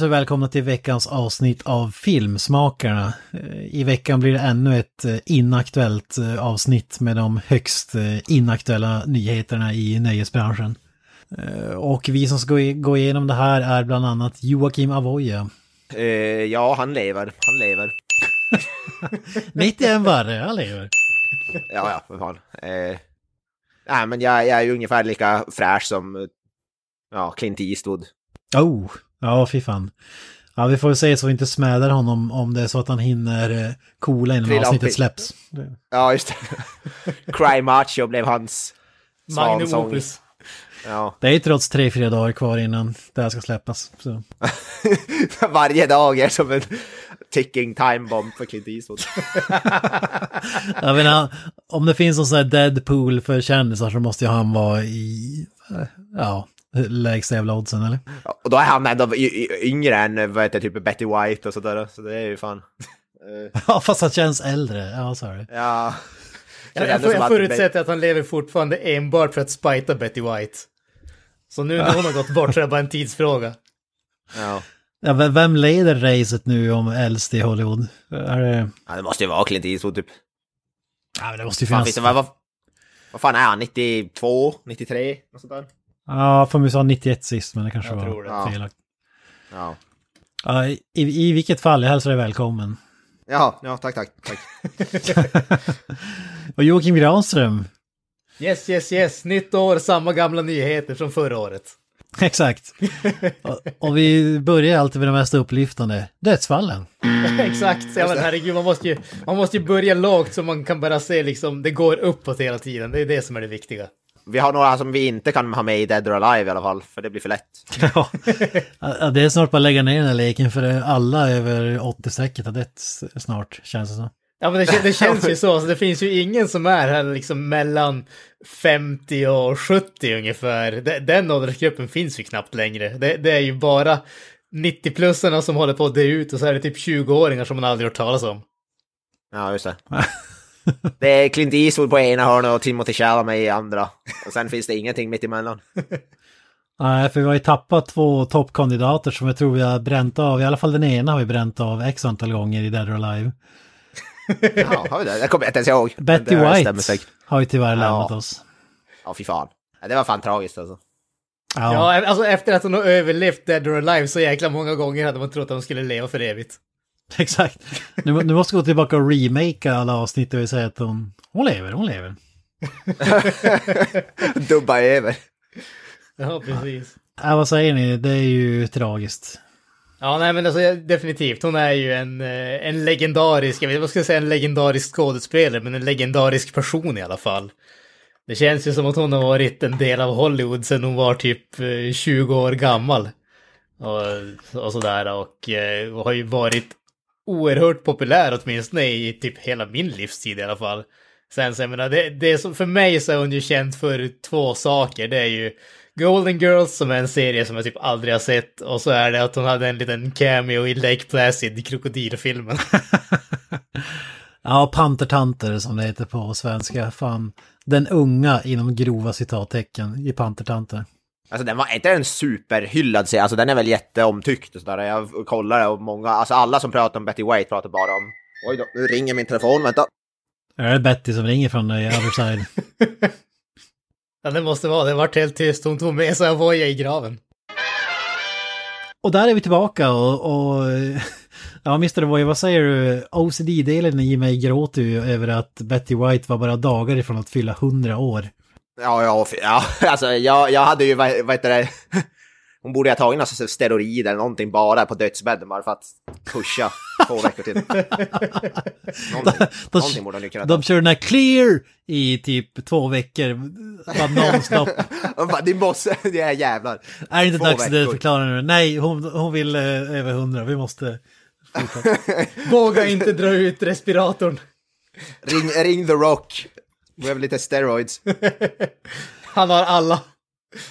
Vi välkomna till veckans avsnitt av Filmsmakarna. Eh, I veckan blir det ännu ett eh, inaktuellt eh, avsnitt med de högst inaktuella nyheterna i nöjesbranschen. Och vi som ska gå igenom det här är bland annat Joakim Avoya. Uh, ja, han lever. Han lever. Mitt i en värre, han lever. ja, ja, för fan. Uh, nej, men jag, jag är ju ungefär lika fräsch som ja, Clint Eastwood. Oh, ja fy fan. Ja, vi får se så vi inte smädar honom om det är så att han hinner eh, coola innan Trilla avsnittet släpps. Ja, just det. Cry Macho blev hans Magnum Opus. Ja. Det är ju trots tre, fyra dagar kvar innan det här ska släppas. Så. Varje dag är som en ticking time bomb för Clint Eastwood. Jag menar, om det finns någon sån här Deadpool för kändisar så måste ju han vara i, ja, lägsta jävla oddsen eller? Ja, och då är han ändå yngre än vad heter, typ Betty White och sådär, så det är ju fan... ja, fast han känns äldre. Ja, sorry. Ja. Jag, jag, jag förutsätter att han lever fortfarande enbart för att spita Betty White. Så nu när hon har gått bort så är det bara en tidsfråga. Ja. Ja, vem leder racet nu om äldst i Hollywood? Är det... Ja, det måste ju vara Clint Eastwood typ. Ja, men det måste ju finnas... Fan, vad, vad, vad fan är han? 92? 93? Något sånt där? Ja, för vi sa 91 sist, men det kanske jag var felaktigt. Ja. ja i, I vilket fall, jag hälsar dig välkommen. Ja, ja tack, tack, tack. och Joakim Granström. Yes, yes, yes. Nytt år, samma gamla nyheter som förra året. Exakt. och, och, vi börjar alltid med de mest upplyftande, dödsfallen. Exakt, ja, men herregud, man måste, ju, man måste ju börja lågt så man kan bara se liksom, det går uppåt hela tiden. Det är det som är det viktiga. Vi har några som vi inte kan ha med i Dead or Alive i alla fall, för det blir för lätt. ja, det är snart bara att lägga ner den här leken för alla över 80-strecket har dött snart, känns det som. Ja men det, det känns ju så, alltså, det finns ju ingen som är här liksom mellan 50 och 70 ungefär. Den åldersgruppen finns ju knappt längre. Det, det är ju bara 90-plussarna som håller på att dö ut och så är det typ 20-åringar som man aldrig hört talas om. Ja, just det. Det är Clint Eastwood på ena hörnet och Timothy Chalamet i andra. Och sen finns det ingenting mitt emellan. Nej, för vi har ju tappat två toppkandidater som jag tror vi har bränt av. I alla fall den ena har vi bränt av x antal gånger i Dead or Alive. ja, har vi det? Det kommer jag inte ens ihåg. Betty White har ju tyvärr lämnat oss. Ja, fy fan. Det var fan tragiskt alltså. Ja. ja, alltså efter att hon har överlevt Dead or Alive så jäkla många gånger hade man trott att hon skulle leva för evigt. Exakt. Nu, nu måste vi gå tillbaka och remakea alla avsnitt och säga att hon, hon lever, hon lever. Dubba över. Ja, precis. Ja, vad säger ni? Det är ju tragiskt. Ja, nej men alltså definitivt. Hon är ju en, eh, en legendarisk, jag vet inte vad ska jag säga, en legendarisk skådespelare, men en legendarisk person i alla fall. Det känns ju som att hon har varit en del av Hollywood sedan hon var typ 20 eh, år gammal. Och, och sådär, och, eh, och har ju varit oerhört populär åtminstone i typ hela min livstid i alla fall. Sen så jag menar, det, det som, för mig så är hon ju känd för två saker. Det är ju Golden Girls som är en serie som jag typ aldrig har sett och så är det att hon hade en liten cameo i Lake Placid, krokodilfilmen. ja, Pantertanter som det heter på svenska. Fan, den unga inom grova citattecken i Pantertanter. Alltså den var inte en superhyllad serie, alltså den är väl jätteomtyckt och sådär. Jag kollar och många, alltså alla som pratar om Betty White pratar bara om... Oj då, nu ringer min telefon, vänta. Är det Betty som ringer från the other side? ja, det måste vara. Det vart helt tyst. Hon tog med sig Avoya i graven. Och där är vi tillbaka och... och ja, Mr. Avoya, vad säger du? OCD-delen i mig gråter ju över att Betty White var bara dagar ifrån att fylla hundra år. Ja, ja, ja, alltså jag, jag hade ju, vad, vad heter det, hon borde ha tagit någon steroid eller någonting bara på dödsbädden bara för att pusha två veckor till. Någonting, de, någonting borde hon kunna ta. De kör den här clear i typ två veckor, nonstop. Din boss, det är jävlar. Är det inte dags att förklara nu? Nej, hon, hon vill eh, över hundra, vi måste... Våga inte dra ut respiratorn. Ring, ring the rock. Behöver lite steroids. Han har alla.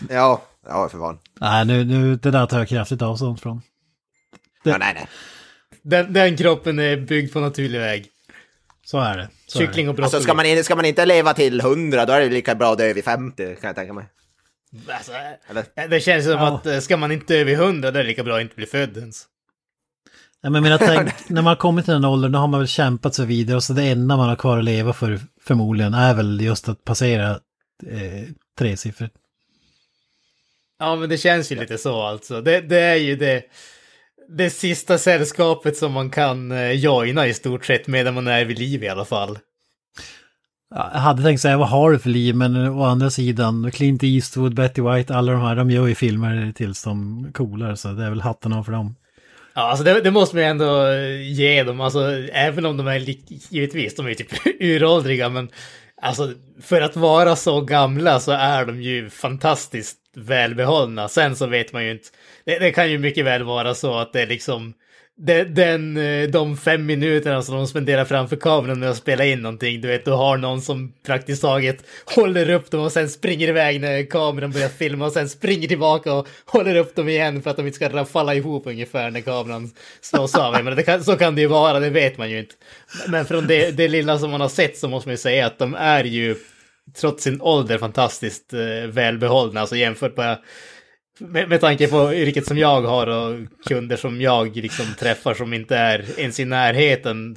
Ja, ja för fan. Nej, nu, nu, det där tar jag kraftigt avstånd från. Det... Ja, nej, nej. Den, den kroppen är byggd på naturlig väg. Så är det. Så Kyckling och broccoli. Alltså ska man, ska man inte leva till hundra, då är det lika bra att dö vid 50, kan jag tänka mig. Alltså, Eller? det känns som Ja. att eh, ska man inte över 100 då är det lika bra att inte bli född ens. Ja, men jag tänk, när man har kommit till den åldern då har man väl kämpat sig vidare och så det enda man har kvar att leva för förmodligen är väl just att passera eh, tre siffror. Ja, men det känns ju lite så alltså. Det, det är ju det, det sista sällskapet som man kan eh, joina i stort sett medan man är vid liv i alla fall. Ja, Jag hade tänkt säga vad har du för liv men å andra sidan Clint Eastwood, Betty White, alla de här de gör ju filmer tills de coolar så det är väl hatten av för dem. Ja, alltså det, det måste man ju ändå eh, ge dem, alltså även om de är givetvis, de är ju typ uråldriga, men alltså för att vara så gamla så är de ju fantastiskt välbehållna. Sen så vet man ju inte, det, det kan ju mycket väl vara så att det är liksom den, den, de fem minuterna som de spenderar framför kameran med att spela in någonting, du vet, du har någon som praktiskt taget håller upp dem och sen springer iväg när kameran börjar filma och sen springer tillbaka och håller upp dem igen för att de inte ska falla ihop ungefär när kameran slås av. Men det kan, så kan det ju vara, det vet man ju inte. Men från det, det lilla som man har sett så måste man ju säga att de är ju trots sin ålder fantastiskt eh, välbehållna, alltså jämfört med med, med tanke på yrket som jag har och kunder som jag liksom träffar som inte är ens i närheten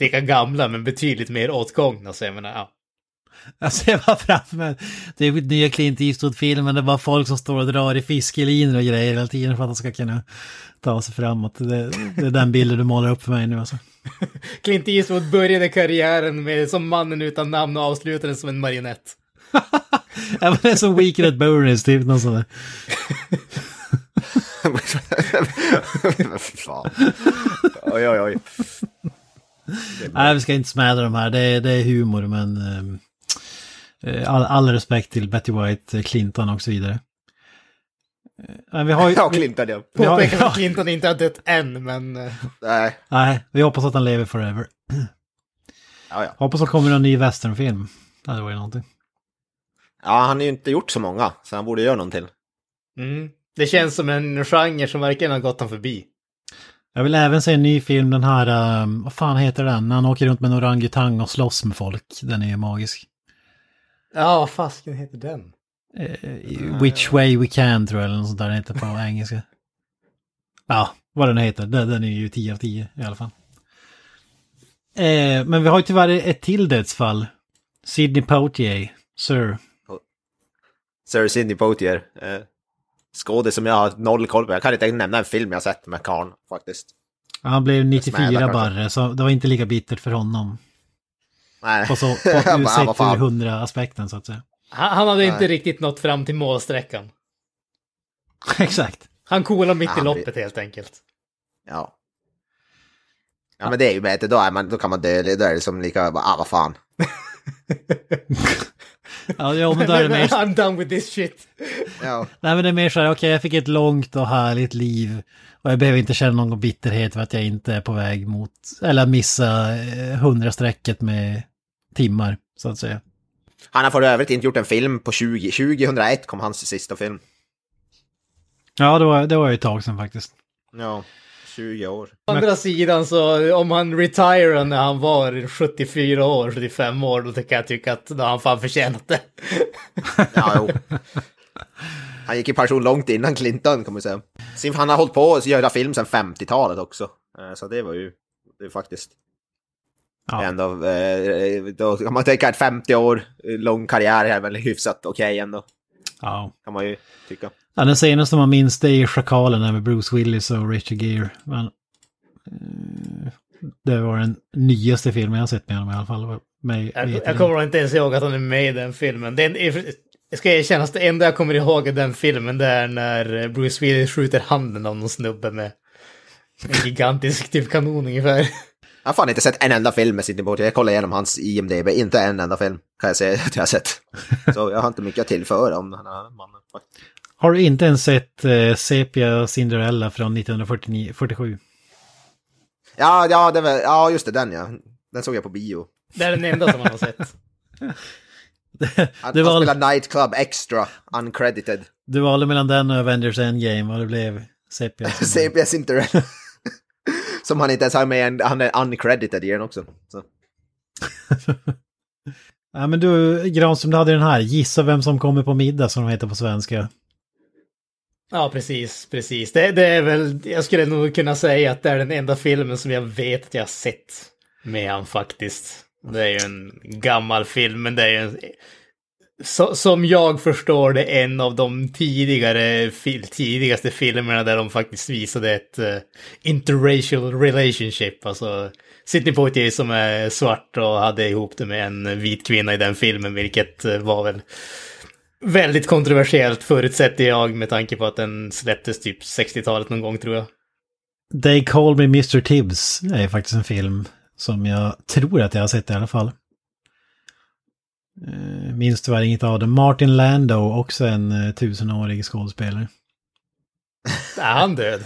lika gamla men betydligt mer åtgångna. Så jag menar, ja. Jag ser bara framför mig, det är nya Clint Eastwood-filmen, det är bara folk som står och drar i fiskelinor och grejer hela tiden för att de ska kunna ta sig framåt. Det, det är den bilden du målar upp för mig nu alltså. Clint Eastwood började karriären med som mannen utan namn och avslutade som en marionett. Ja, men det är som Weekend at Bernie's, typ någon sån där. Fy fan. Oj, oj, oj. Nej, vi ska inte smäda de här, det är, det är humor men ehm, eh, all, all respekt till Betty White, eh, Clinton och så vidare. Eh, Men vi har ju... Ja, Clinton ja. vi har, Påpekar att Clinton inte har dött än, men... eh, Nej. nej, vi hoppas att han lever forever. Ja, ja. Hoppas att det kommer en ny westernfilm. Det hade varit någonting. Ja, han har ju inte gjort så många, så han borde göra någon till. Mm. Det känns som en genre som verkligen har gått honom förbi. Jag vill även se en ny film, den här, ehm, vad fan heter den? När han åker runt med en orangutang och slåss med folk. Den är ju magisk. Ja, vad fasken heter den? Eh, Which way we can tror jag, eller något sånt där den heter på engelska. Ja, vad den heter. Den, den är ju 10 av 10 i alla fall. Eh, men vi har ju tyvärr ett till dödsfall. Sidney Poitier, Sir. Sir Sidney Poitier. Eh, skådis som jag har noll koll på. Jag kan inte nämna en film jag sett med karln faktiskt. Han blev 94 Smäda, kanske. barre, så det var inte lika bittert för honom. Nej. På så, på, ur, sett ur fan. 100 aspekten så att säga. Han, han hade inte Nej. riktigt nått fram till målsträckan. Exakt. Han coolade mitt i Han blir- loppet helt enkelt. Ja. Ja, men det är ju bättre. Då, är man, då kan man dö. Då är det som lika, bara, ah vad fan. Ja, ja men då är det mer, I'm done with this shit. Ja. nej, men det är mer så här, okej jag fick ett långt och härligt liv. Och jag behöver inte känna någon bitterhet för att jag inte är på väg mot, eller missa eh, 100-strecket med timmar, så att säga. Han har för övrigt inte gjort en film på 20, 2001 kom hans sista film. Ja, det var, det var ju ett tag sedan faktiskt. Ja, 20 år. Å andra sidan så om han retirar när han var 74 år, 75 år, då kan jag tycka att då har han fan förtjänat det. Ja, jo. Han gick i pension långt innan Clinton kan man säga. Han har hållit på att göra film sedan 50-talet också. Eh, Så det var ju det är faktiskt Ja. ändå, eh, då kan man tänka att 50 år eh, lång karriär är väl hyfsat okej ändå. Ja. Kan man ju tycka. Ja, den senaste man minns det är Schakalen där med Bruce Willis och Richard Gere. Men, eh, det var den nyaste filmen jag har sett med honom i alla fall. Mig, Jag, jag kommer inte ens ihåg att han är med i den filmen. Den är, jag ska erkänna att det enda jag kommer ihåg av den filmen det är när Bruce Willis skjuter handen av någon snubbe med en gigantisk typ kanon ungefär. Jag har fan inte sett en enda film med Sidney Poitier. Jag kollade igenom hans IMDB, inte en enda film kan jag säga att jag har sett. Så jag har inte mycket att tillföra om den här mannen. Har du inte ens sett eh, Sepia Cinderella från 1947? Ja, ja, det var, ja, just det, den ja. Den såg jag på bio. Det är den enda som man har sett. Han, Det var- han spelar Nightclub Extra, uncredited. Du valde mellan den och Avengers Endgame och det blev Sepia. CPS Cinderella. Som han inte ens har med, en, han är uncredited i den också. Så. Ja, men du, Granström, du hade den här. Gissa vem som kommer på middag som de heter på svenska. Ja, precis, precis. Det, det är väl, jag skulle nog kunna säga att det är den enda filmen som jag vet att jag har sett med han faktiskt. Det är ju en gammal film, men det är ju en, så, som jag förstår det en av de tidigare, fil, tidigaste filmerna där de faktiskt visade ett uh, interracial relationship. Alltså Sidney Poitier som är svart och hade ihop det med en vit kvinna i den filmen, vilket uh, var väl väldigt kontroversiellt förutsätter jag med tanke på att den släpptes typ 60-talet någon gång tror jag. They Call Me Mr. Tibbs är faktiskt en film som jag tror att jag har sett i alla fall. Eh, minns tyvärr inget av det. Martin Lando, också en uh, tusenårig skådespelare. Är han död?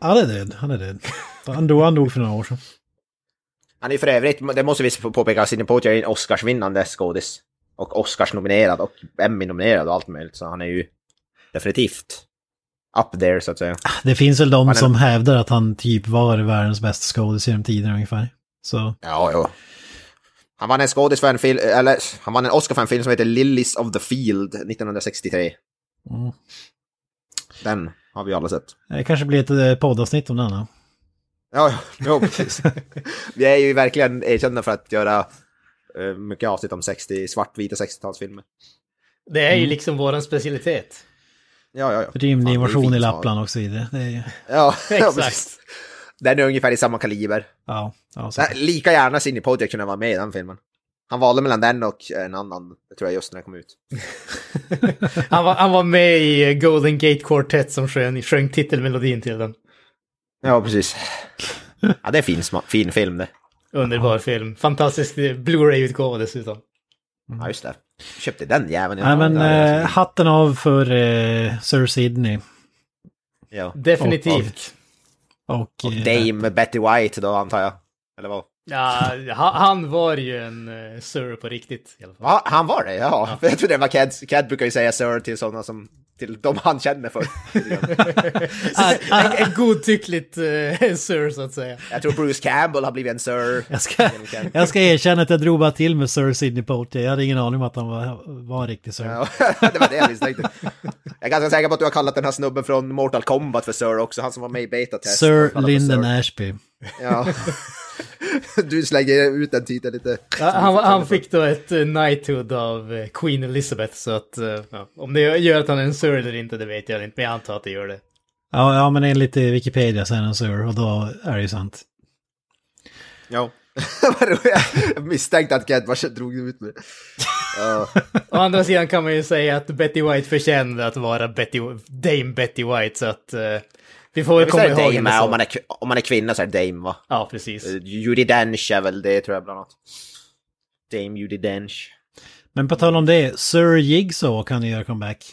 Han är död, han är död. Han dog, han dog för några år sedan. Han är för övrigt, det måste vi påpeka, Sidney Poitier är en Oscarsvinnande skådis. Och Oscars-nominerad och Emmy-nominerad och allt möjligt. Så han är ju definitivt up there så att säga. Det finns väl de som hävdar att han typ var världens bästa skådis genom tiden ungefär. Så. Ja, ja. Han vann en skådis för en film, eller han vann en Oscar för en film som heter Lilies of the Field 1963. Mm. Den har vi alla sett. Det kanske blir ett eh, poddavsnitt om den då. Ja, ja, precis. vi är ju verkligen erkända för att göra mycket avsnitt om 60, svartvita 60-talsfilmer. Det är ju mm. liksom våran specialitet. Ja, ja, ja. Invasion i Lappland och så vidare. Det är ju... Ja, exakt. Den är ungefär i samma kaliber. Ja. ja lika gärna Sidney Poitier kunde vara med i den filmen. Han valde mellan den och en annan, tror jag, just när den kom ut. han, var, han var med i Golden Gate Quartet som sjöng, sjöng titelmelodin till den. Ja, precis. Ja, det är fin, fin film det. Underbar film. Fantastisk Blu-ray-utgåva dessutom. Ja, just det. Köpte den jäveln. Nej, men äh, hatten av för äh, Sir Sidney. Ja. Definitivt. Och, och, och Dame Betty White då, antar jag. Eller vad? Ja, han var ju en uh, Sir på riktigt. I alla fall. Ja, han var det? Ja. ja. Jag tror det var Cad. Cad brukar ju säga Sir till sådana som till de han känner för. en, en godtyckligt uh, Sir så att säga. Jag tror Bruce Campbell har blivit en Sir. Jag ska, jag ska erkänna att jag drog bara till med Sir Sidney Poitier. Jag hade ingen aning om att han var, var en riktig Sir. Ja, det var det jag misstänkte. Jag är ganska säker på att du har kallat den här snubben från Mortal Kombat för Sir också. Han som var med i Beta Test. Sir Lyndon Ashby. Ja. Du slänger ut den titeln lite. Ja, han, han, fick då ett uh, knighthood av uh, Queen Elizabeth så att uh, ja, om det gör att han är en Sir eller inte det vet jag inte men jag antar att det gör det. Ja, ja men enligt Wikipedia så är han en Sir och då är det ju sant. Ja. jag misstänkte att Kent bara drog ut med ja. Å andra sidan kan man ju säga att Betty White förtjänade att vara Betty, Dame Betty White så att vi får väl komma ihåg Dame är, om, man är, om man är kvinna så är det Dame va? Ja, precis. Uh, Judi Dench är väl det tror jag bland annat. Dame Judi Dench. Men på tal om det, Sir Jigsaw kan ju göra comeback.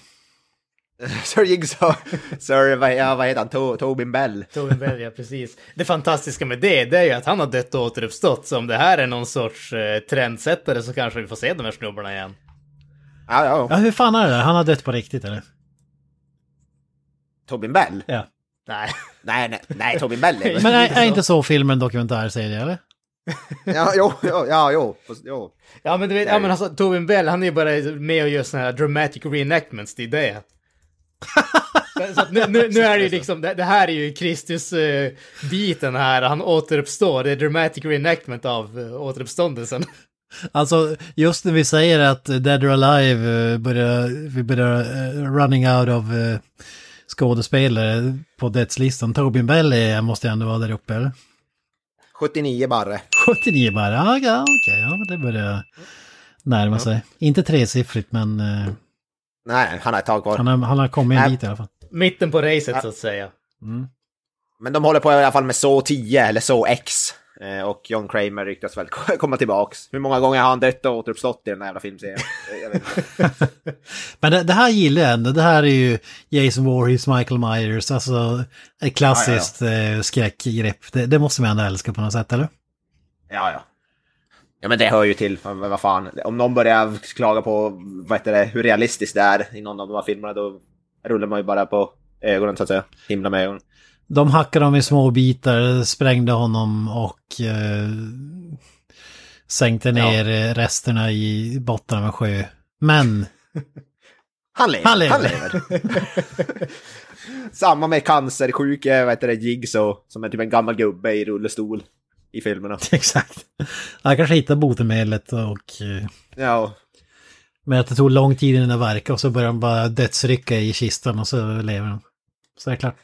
Sir Jigsaw, Sir, vad, ja, vad heter han, to, Tobin Bell. Tobin Bell, ja precis. Det fantastiska med det, det är ju att han har dött och återuppstått. Så om det här är någon sorts eh, trendsättare så kanske vi får se de här snubbarna igen. Ja, ja. ja hur fan är det? Han har dött på riktigt eller? Tobin Bell? Ja. Nej. Nej, nej, nej, Tobin Bell är Men är, är inte så filmen dokumentärserie eller? ja, jo, jo, ja, jo, jo. Ja, men du vet, ja, men alltså Tobin Bell, han är ju bara med och gör sådana här dramatic reenactments, det är det. så nu, nu, nu, är det ju liksom, det, det här är ju Kristus-biten uh, här, han återuppstår, det är dramatic reenactment av uh, återuppståndelsen. Alltså, just när vi säger att Dead or Alive uh, börjar, vi börjar uh, running out of uh, skådespelare på dödslistan. Tobin Bell måste ändå vara där uppe, eller? 79 barre. 79 barre, ja, ja okej, ja, det börjar närma ja. sig. Inte tresiffrigt, men... Eh, Nej, han har ett tag kvar. Han har, han har kommit en bit i alla fall. Mitten på racet ja. så att säga. Mm. Men de håller på i alla fall med så 10 eller så X. Eh, och John Kramer ryktas väl komma tillbaks. Hur många gånger har han dött och återuppstått i den här jävla filmserien? Men det, det, här gillar jag ändå. Det här är ju Jason Voorhees, Michael Myers, alltså ett klassiskt ja, ja, ja. Eh, skräckgrepp. Det, det, måste man ändå älska på något sätt, eller? Ja, ja. Ja, men det hör ju till. Vad fan. Om någon börjar klaga på vad heter det, hur realistiskt det är i någon av de här filmerna, då rullar man ju bara på ögonen, så att säga. Himla med ögonen. De hackade dem i små bitar, sprängde honom och eh, sänkte ner ja. resterna i botten av en sjö. Men... Han lever. Han lever. Han lever. Samma med cancersjuke, vad heter det, Jigsaw, som är typ en gammal gubbe i rullstol i filmerna. Exakt. Han kanske hittar botemedlet och... Eh, ja. Men att det tog lång tid innan det verkade och så började han bara dödsrycka i kistan och så lever han. Så är det klart.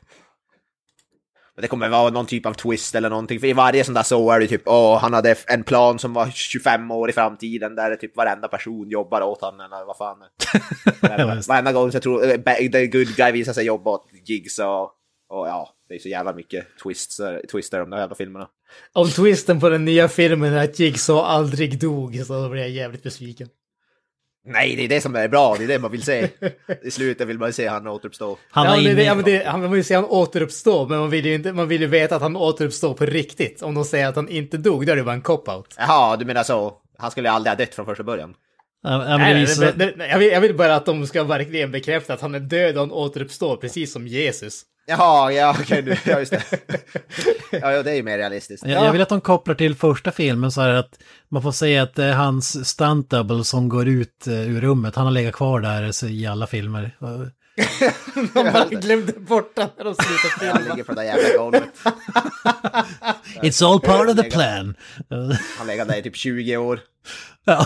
Det kommer vara någon typ av twist eller någonting. För i varje sån där så är det typ, åh, han hade en plan som var 25 år i framtiden där typ varenda person jobbar åt honom eller vad fan. varenda, varenda gång så jag tror uh, the good guy visar sig jobba åt gigs och, och ja, det är så jävla mycket twists, twister om de jävla filmerna. Om twisten på den nya filmen är att Jigsaw aldrig dog så blir jag jävligt besviken. Nej, det är det som är bra, det är det man vill se. I slutet vill man se han återuppstå. Han ja, det, det, ja, men det, han vill se han återuppstå, men man vill, ju inte, man vill ju veta att han återuppstår på riktigt. Om de säger att han inte dog, då är det bara en cop-out. Jaha, du menar så. Han skulle aldrig ha dött från första början. Ja, nej, nej, nej, jag, vill, jag vill bara att de ska verkligen bekräfta att han är död och han återuppstår, precis som Jesus. Jaha, ja okej, okay, ja just det. ja, det är ju mer realistiskt. Jag, jag vill att de kopplar till första filmen så här att man får säga att det är hans stunt double som går ut uh, ur rummet. Han har legat kvar där i alla filmer. de bara glömde bort det när de slutade filma. Han ligger på det jävla golvet. It's all part of the plan. Han lägger där i typ 20 år. Ja.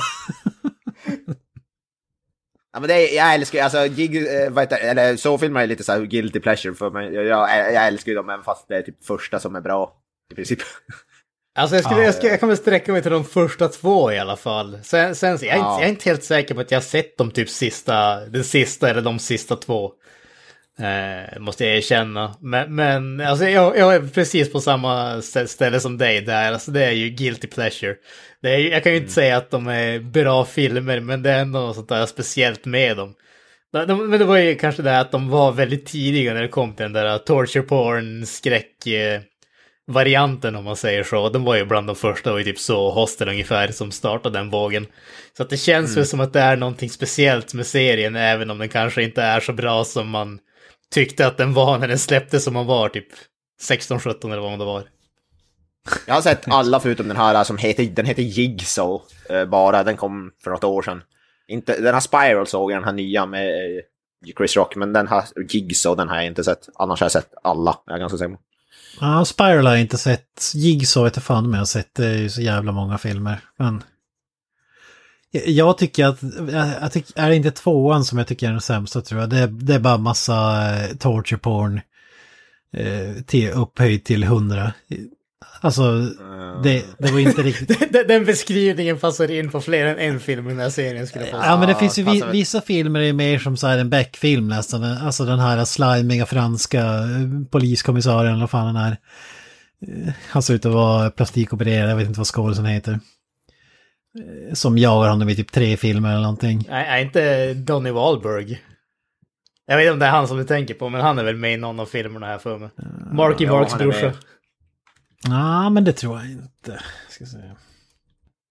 Ja, men det är, jag älskar alltså, gig, äh, vad heter, eller så filmer är lite så här guilty pleasure för mig. Jag, jag, jag älskar ju dem även fast det är typ första som är bra. I princip. Alltså jag, skulle, ah, jag, ska, jag kommer sträcka mig till de första två i alla fall. Sen, sen jag, är ah. inte, jag är inte helt säker på att jag har sett de typ sista, den sista eller de sista två. Eh, måste jag erkänna. Men, men alltså, jag, jag, är precis på samma ställe som dig där. Alltså, det är ju guilty pleasure. Det är, jag kan ju inte mm. säga att de är bra filmer, men det är ändå något sånt där speciellt med dem. De, men det var ju kanske det att de var väldigt tidiga när det kom till den där torture porn skräck eh, varianten om man säger så. De var ju bland de första, och typ så Hostel ungefär, som startade den vågen. Så att det känns mm. väl som att det är någonting speciellt med serien, även om den kanske inte är så bra som man tyckte att den var när den släpptes som man var typ 16-17 eller vad man det var. Jag har sett alla förutom den här som heter, den heter Jigsaw eh, bara, den kom för något år sedan. Inte, den här Spiral såg jag, den här nya med eh, Chris Rock, men den här Jigsaw den har jag inte sett. Annars har jag sett alla, jag är ganska säker på. Ja, Spiral har jag inte sett. Jigsaw vet jag fan med jag har sett. Det är ju så jävla många filmer. Men jag tycker att, jag tycker, är det inte tvåan som jag tycker är den sämsta tror jag. Det, det är bara massa eh, torture porn eh, till, upphöjt till hundra. Alltså, det, det var inte riktigt... den, den beskrivningen passar in på fler än en film i den här serien skulle jag Ja, men det finns ju vi, vissa filmer är mer som så här en Beck-film nästan. Alltså den här slimiga franska eh, poliskommissarien, eller vad fan den är. Han ser ut att vara plastikopererad, jag vet inte vad skådisen heter. Eh, som jagar honom i typ tre filmer eller någonting. Nej, är inte Donny Wahlberg. Jag vet inte om det är han som du tänker på, men han är väl med i någon av filmerna här för mig. Marky ja, Marks brorsa. Ja, men det tror jag inte. Ska säga.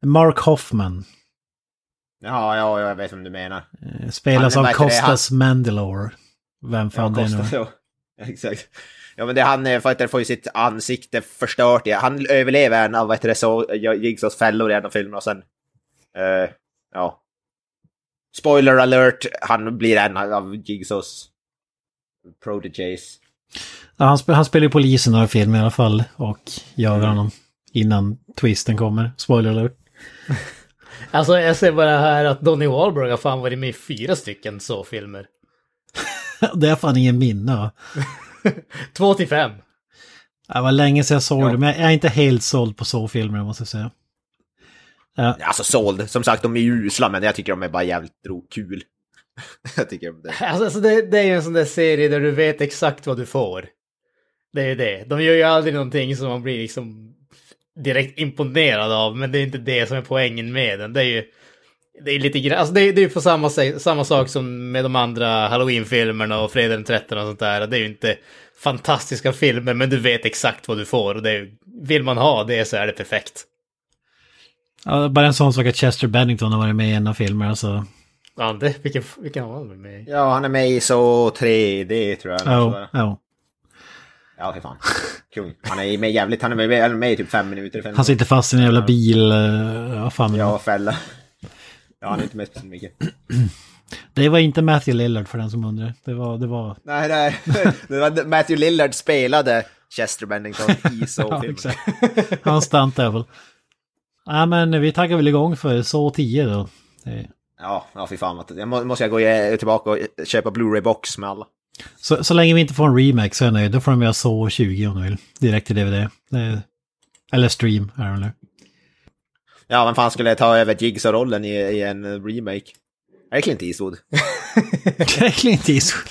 Mark Hoffman. Ja, ja, jag vet vem du menar. Eh, spelas av Costas Mandalore. Vem fan ja, det är nu. Ja, exakt. Ja men det han eh, fighter får ju sitt ansikte förstört. Ja. Han överlever en av vad heter det, så, Jigsaws fällor i en av filmerna och sen... Uh, ja. Spoiler alert, han blir en av Jigsaws prodigies. Ja, han, sp han spelar ju polisen i den här filmen i alla fall och jagar mm. honom innan twisten kommer. Spoiler alert. alltså jag ser bara här att Donny Wahlberg har fan varit med i fyra stycken så filmer. det är fan ingen minne. Två till fem. Det var länge sedan jag såg ja. det, men jag är inte helt såld på så-filmer måste jag säga. Ja. Alltså såld, som sagt de är ju usla men jag tycker de är bara jävligt kul. jag tycker det. Alltså, alltså det, det är ju en sån där serie där du vet exakt vad du får. Det är ju det. De gör ju aldrig någonting som man blir liksom direkt imponerad av, men det är inte det som är poängen med den. Det är ju det är lite grann, alltså det, är, det är ju på samma, samma sak som med de andra Halloween-filmerna och Fredag den 13 och sånt där. Det är ju inte fantastiska filmer, men du vet exakt vad du får. Och det är, vill man ha det så är det perfekt. Ja, bara en sån sak att Chester Bennington har varit med i en av filmerna så... Ja, det, vilken, vilken har han med i? Ja, han är med i så 3D tror jag. Ja, ja. Ja, fy fan. Kung. Han är med jävligt, han är med, han är med i typ fem minuter. filmen. Han sitter fast i en jävla bil. eh, Ja, fan. Ja, fälla. Ja, han är inte med speciellt mycket. Det var inte Matthew Lillard för den som undrar. Det var... Det var... Nej, nej. Det var Matthew Lillard spelade Chester Bennington i Ja, exakt. Han stunt double. Ja, men vi taggar väl igång för så 10 då. Det- Ja, ja fy fan. Jag må, måste jag gå tillbaka och köpa Blu-ray-box med alla. Så, så länge vi inte får en remake så är jag nöjd. Då får de göra så 20 om de vill. Direkt till DVD. Eller stream är det nu. Ja, vem fan skulle ta över Jigsaw-rollen i, i en remake? Är det Clint Eastwood Det är Clint Eastwood.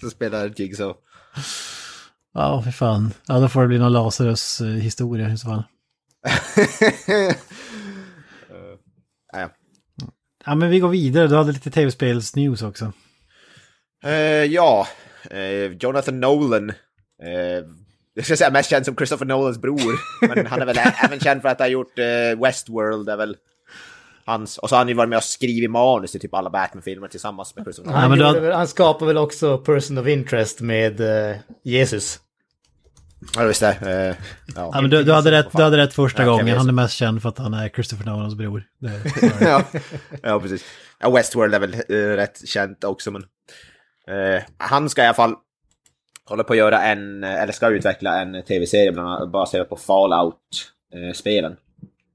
som spelar Jigsaw? Ja, för fan. Ja, då får det bli någon Lazarus eh, historia i så fall. Eh, ja. Ja, men vi går vidare. Du hade lite tv-spels-news också. Eh, ja, eh, Jonathan Nolan. Jag ska säga mest känd som Christopher Nolans bror. men han är väl även känd för att ha gjort eh, Westworld. Är väl hans, och så har han ju varit med och skrivit manus till typ alla Batman-filmer tillsammans med Christopher Nolan. Han, har- väl, han skapar väl också Person of Interest med eh, Jesus. Ja, visst det. Eh, Ja, ja. men du, du, hade rätt, du hade rätt första Ja, gången. Han är mest känd för att han är Christopher Nolans bror. Ja, ja, precis. Ja, Westworld är väl eh, rätt känt också, men... Eh, han ska i alla fall Håller på att göra en, eller ska utveckla en tv-serie bland annat baserad på Fallout-spelen. Eh,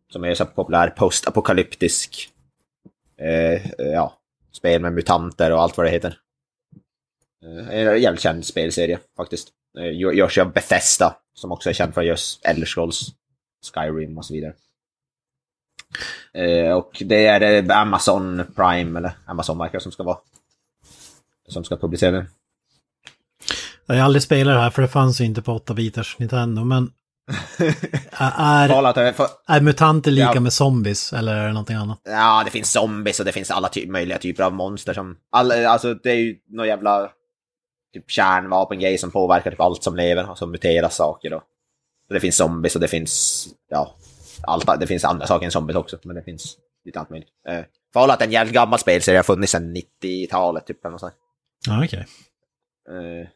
som är så populär postapokalyptisk eh, eh, ja, spel med mutanter och allt vad det heter. Eh, en jävligt känd spelserie faktiskt. Görs av Bethesda, som också är känd för just Elder Scrolls, Skyrim och så vidare. Eh, och det är Amazon Prime, eller Amazon verkar som ska vara. Som ska publicera den. Jag har aldrig spelat det här för det fanns ju inte på 8-bitars Nintendo, men... är, är mutanter lika Ja. med zombies eller är det någonting annat? Ja, det finns zombies och det finns alla ty möjliga typer av monster som... Alla, alltså det är ju någon jävla typ kärnvapengrej som påverkar typ allt som lever och som muterar saker. Och, och det finns zombies och det finns... Ja, allt, det finns andra saker än zombies också, men det finns lite allt möjligt. Eh, Fallout är en jävligt gammal spelserie, har funnits sedan 90-talet typ. Eller något sånt. Ja, okej. Eh, s-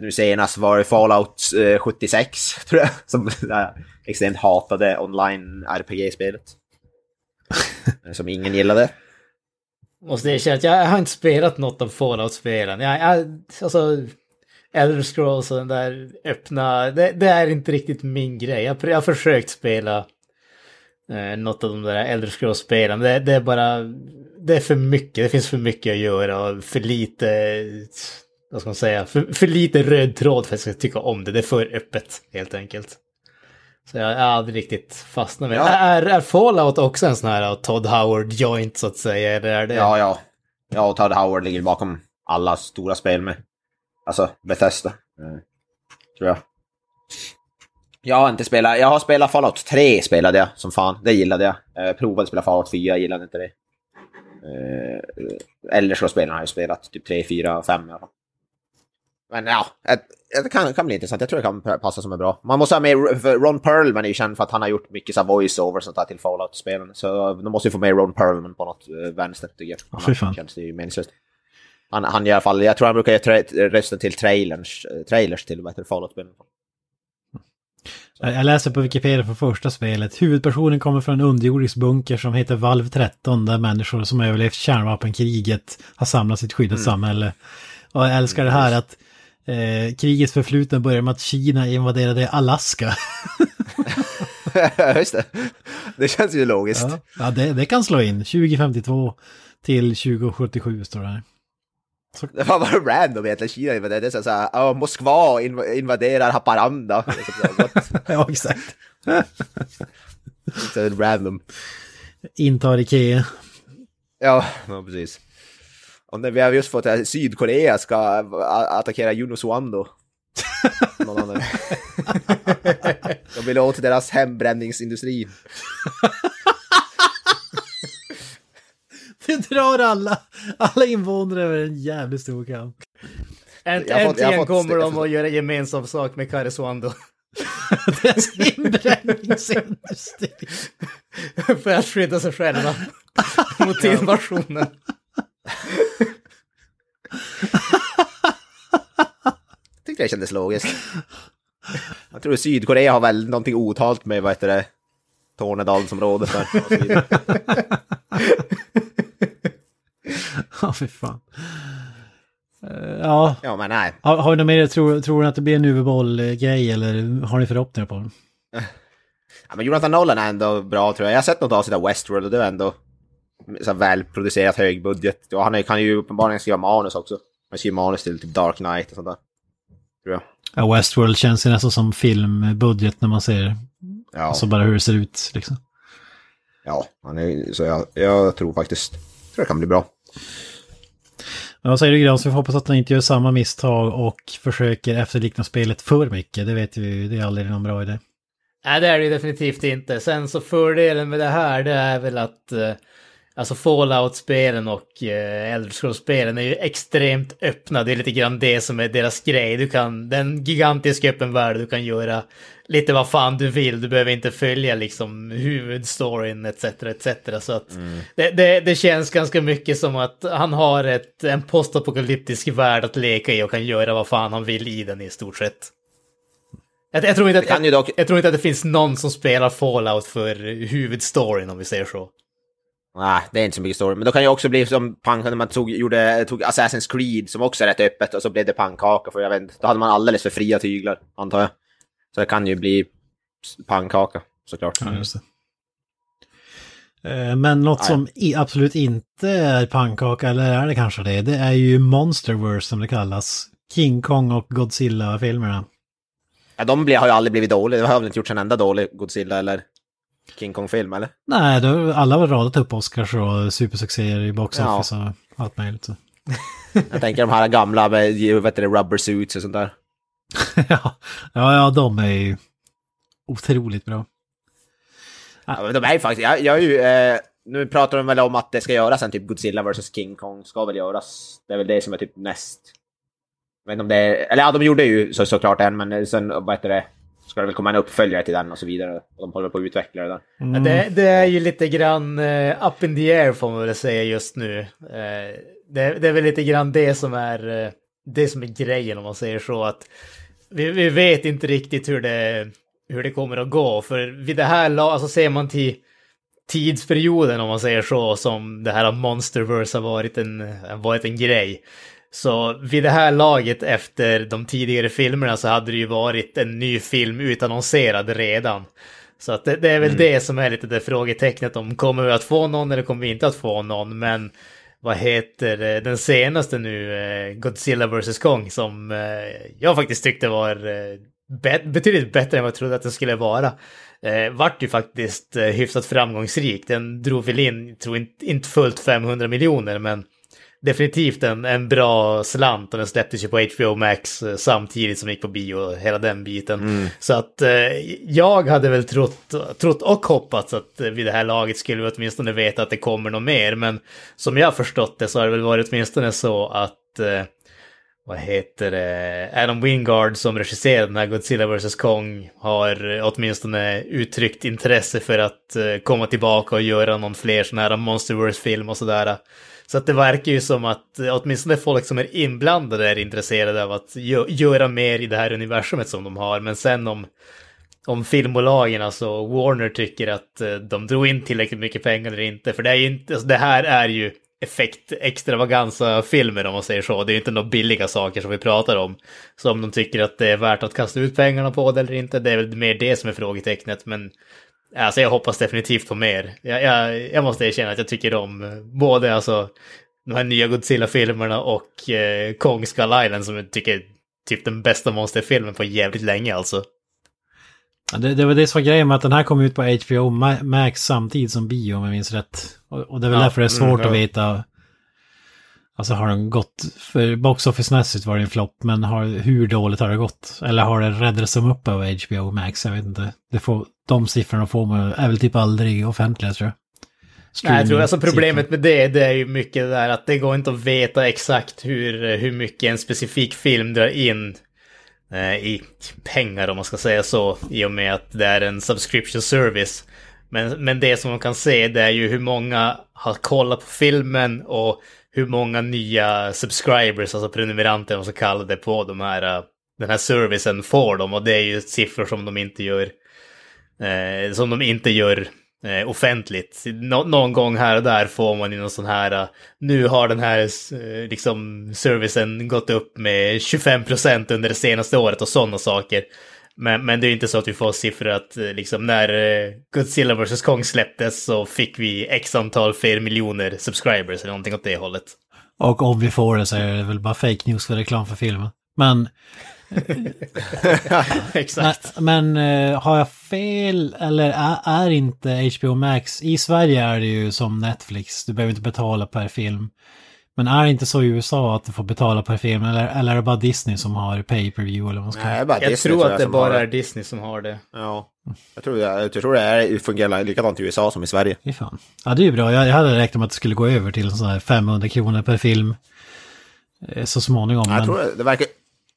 nu senast var det Fallout eh, 76, tror jag, som extremt hatade online RPG-spelet. Eh, som ingen gillade. Måste erkänna att jag har inte spelat något av Fallout-spelen. Jag, jag, alltså, Elder Scrolls och den där öppna, det, det är inte riktigt min grej. Jag, jag har försökt spela eh, något av de där Elder Scrolls-spelen. Det, det är bara, det är för mycket, det finns för mycket att göra och för lite, vad ska man säga, för, för lite röd tråd för att jag ska tycka om det. Det är för öppet, helt enkelt. Så jag, jag har aldrig riktigt fastnat med. Ja. Är, är Fallout också en sån här Todd Howard joint så att säga? Eller är det... Ja, ja. Ja, och Todd Howard ligger bakom alla stora spel med. Alltså, Bethesda. Eh, tror jag. Jag har inte spelat, jag har spelat Fallout 3 spelade jag som fan, det gillade jag. Eh, provade att spela Fallout 4, jag gillade inte det. Eh, eller så spelen har jag spelat, typ 3, 4, 5 i alla fall. Men ja, det kan, kan bli intressant. Jag tror det kan passa som är bra. Man måste ha med, Ron Perlman är ju känd för att han har gjort mycket så voice-over sånt där till Fallout-spelen. Så de måste ju få med Ron Perlman på något eh, vänster tycker jag. Ja, fy fan. Känns det ju meningslöst. Han, han i alla fall, jag tror han brukar ge rösten till trailers, eh, trailers till vad heter Fallout-spelen. Jag läser på Wikipedia för första spelet. Huvudpersonen kommer från en underjordisk bunker som heter Valv 13 där människor som överlevt kärnvapenkriget har samlats i ett skyddat samhälle. Och jag älskar det här att eh, krigets förflutna börjar med att Kina invaderade Alaska. Just det. Det känns ju logiskt. Ja, ja det, det kan slå in. 2052 till 2077 står det här. Det var bara random egentligen, Kina invaderade. Det är så så här, ja, Moskva inv- invaderar Haparanda. Så så? Ja, exakt. Så random. Intar Ikea. Ja, ja precis. Och när vi har just fått att Sydkorea ska attackera Junoswando. Någon annan. De vill åt deras hembränningsindustri. Det drar alla, alla invånare över en jävligt stor kamp. Änt, äntligen fått kommer de att göra gemensam sak med Karesuando. Deras inbränningsindustri. För att skydda sig själva mot invasionen. Tyckte det kändes logiskt. Jag tror Sydkorea har väl någonting otalt med, vad heter det, Tornedalsområdet där. Ja, fy fan. Eh, Ja, Ja, men nej. har, har du något mer? Tror, tror du att det blir en huvudboll-grej eller har ni förhoppningar på den? Ja, men Jonathan Nolan är ändå bra tror jag. Jag har sett något avsnitt av Westworld och det är ändå så välproducerat högbudget. Och han kan ju uppenbarligen skriva manus också. Han skriver manus till typ Dark Knight och sånt där. Tror jag. Ja, Westworld känns ju nästan som filmbudget när man ser Ja, alltså bara hur det ser ut. Liksom. ja han är, så jag, jag tror faktiskt tror det kan bli bra. Men vad säger du Grans? Vi får hoppas att han inte gör samma misstag och försöker efterlikna spelet för mycket. Det vet vi ju, det är aldrig någon bra idé. Nej, det är det ju definitivt inte. Sen så fördelen med det här, det är väl att eh, alltså Fallout-spelen och eh, Elder Scrolls-spelen är ju extremt öppna. Det är lite grann det som är deras grej. Du kan, den gigantiska öppen värld, du kan göra lite vad fan du vill. Du behöver inte följa liksom huvudstoryn etc. etc. Så att det, det, det känns ganska mycket som att han har ett, en postapokalyptisk värld att leka i och kan göra vad fan han vill i den i stort sett. Jag, jag, tror inte att, jag, jag tror inte att det finns någon som spelar Fallout för huvudstoryn om vi säger så. Nej, det är inte så mycket story. Men då kan ju också bli som pank när man tog, gjorde, tog Assassin's Creed som också är rätt öppet och så blev det pannkaka för jag vet inte. Då hade man alldeles för fria tyglar, antar jag. Så det kan ju bli pannkaka, såklart. Ja, just det. Eh, Men något Nej. som absolut inte är pannkaka, eller är det kanske det, det är ju Monsterverse som det kallas. King Kong och Godzilla-filmerna. Ja, de har ju aldrig blivit dåliga. Det har väl inte gjorts en enda dålig Godzilla eller King Kong-film, eller? Nej, då, alla har radat upp Oscars och supersuccéer i box Ja. office och allt möjligt. Så. Jag tänker de här gamla med heter det, rubber suits och sånt där. ja, ja, ja, de är ju otroligt bra. Ja, men de är ju faktiskt, jag, jag är ju, eh, nu pratar de väl om att det ska göras en typ Godzilla vs King Kong, ska väl göras. Det är väl det som är typ näst. Vet inte om det är, eller ja, de gjorde ju så, såklart en, men sen, vad heter det, ska det väl komma en uppföljare till den och så vidare. Och de håller på att utveckla det där. Ja, Det, det är ju lite grann eh, up in the air får man väl säga just nu. Eh, det, det är väl lite grann det som är eh, det som är grejen om man säger så att vi, vi vet inte riktigt hur det, hur det kommer att gå. För vid det här laget, alltså ser man till tidsperioden om man säger så, som det här Monsterverse har varit en, varit en grej. Så vid det här laget efter de tidigare filmerna så hade det ju varit en ny film utannonserad redan. Så att det, det är väl det som är lite det frågetecknet om kommer vi att få någon eller kommer vi inte att få någon. Men vad heter det, den senaste nu, eh, Godzilla vs Kong, som eh, jag faktiskt tyckte var eh, bet- betydligt bättre än vad jag trodde att den skulle vara. Eh, vart ju faktiskt eh, hyfsat framgångsrik. Den drog väl in, tror inte, inte fullt 500 miljoner, men definitivt en, en bra slant och den släpptes ju på HBO Max eh, samtidigt som gick på bio och hela den biten. Så att eh, jag hade väl trott, trott och hoppats att eh, vid det här laget skulle vi åtminstone veta att det kommer något mer. Men som jag har förstått det så har det väl varit åtminstone så att eh, vad heter det, Adam Wingard som regisserade den här Godzilla vs Kong har eh, åtminstone uttryckt intresse för att eh, komma tillbaka och göra någon fler sån här Monsterverse-film och sådär. Så att det verkar ju som att eh, åtminstone folk som är inblandade är intresserade av att gö- göra mer i det här universumet som de har. Men sen om, om filmbolagen, alltså Warner, tycker att eh, de drog in tillräckligt mycket pengar eller inte. För det är ju inte, alltså det här är ju effekt extravaganza filmer om man säger så. Det är ju inte några billiga saker som vi pratar om. Så om de tycker att det är värt att kasta ut pengarna på det eller inte, det är väl mer det som är frågetecknet. Men alltså jag hoppas definitivt på mer. Jag, jag, jag måste erkänna att jag tycker om eh, både alltså de här nya Godzilla-filmerna och eh, Kong Skull Island som jag tycker är typ den bästa monsterfilmen på jävligt länge alltså. Ja, Det, det var det som var grejen med att den här kom ut på HBO Ma- Max samtidigt som bio om jag minns rätt. Och, och det är väl Ja, därför det är mm, svårt ja. att veta. Alltså har den gått, för box office-mässigt var det en flopp, men har, hur dåligt har det gått? Eller har det räddats som upp av HBO Max? Jag vet inte. Det får, de siffrorna får man, är väl typ aldrig offentliga tror jag. Nej, jag tror alltså problemet med det, det är ju mycket det där att det går inte att veta exakt hur, hur mycket en specifik film drar in eh, i pengar om man ska säga så, i och med att det är en subscription service. Men, men det som man kan se det är ju hur många har kollat på filmen och hur många nya subscribers, alltså prenumeranter, de så kallade, på de här, eh, den här servicen får de. och det är ju siffror som de inte gör eh, som de inte gör eh, offentligt. Nå någon gång här och där får man ju någon sån här, uh, nu har den här uh, liksom servicen gått upp med 25 procent under det senaste året och sådana saker. Men, men det är inte så att vi får siffror att uh, liksom när Godzilla vs Kong släpptes så fick vi x antal fler miljoner subscribers eller någonting åt det hållet. Och om vi får det så är det väl bara fake news för reklam för filmen. Men Exakt. Men, men har jag fel eller är, är, inte HBO Max, i Sverige är det ju som Netflix, du behöver inte betala per film. Men är det inte så i USA att du får betala per film eller, eller är det bara Disney som har pay per view eller vad man ska Nej, bara Jag Disney, tror att det bara är Disney som har det. Ja. Jag tror, jag, jag tror det är, fungerar likadant i USA som i Sverige. Fy fan. Ja, det är ju bra. Jag, jag hade räknat med att det skulle gå över till sån här 500 kronor per film. eh, Så småningom. Jag men... tror det, det verkar...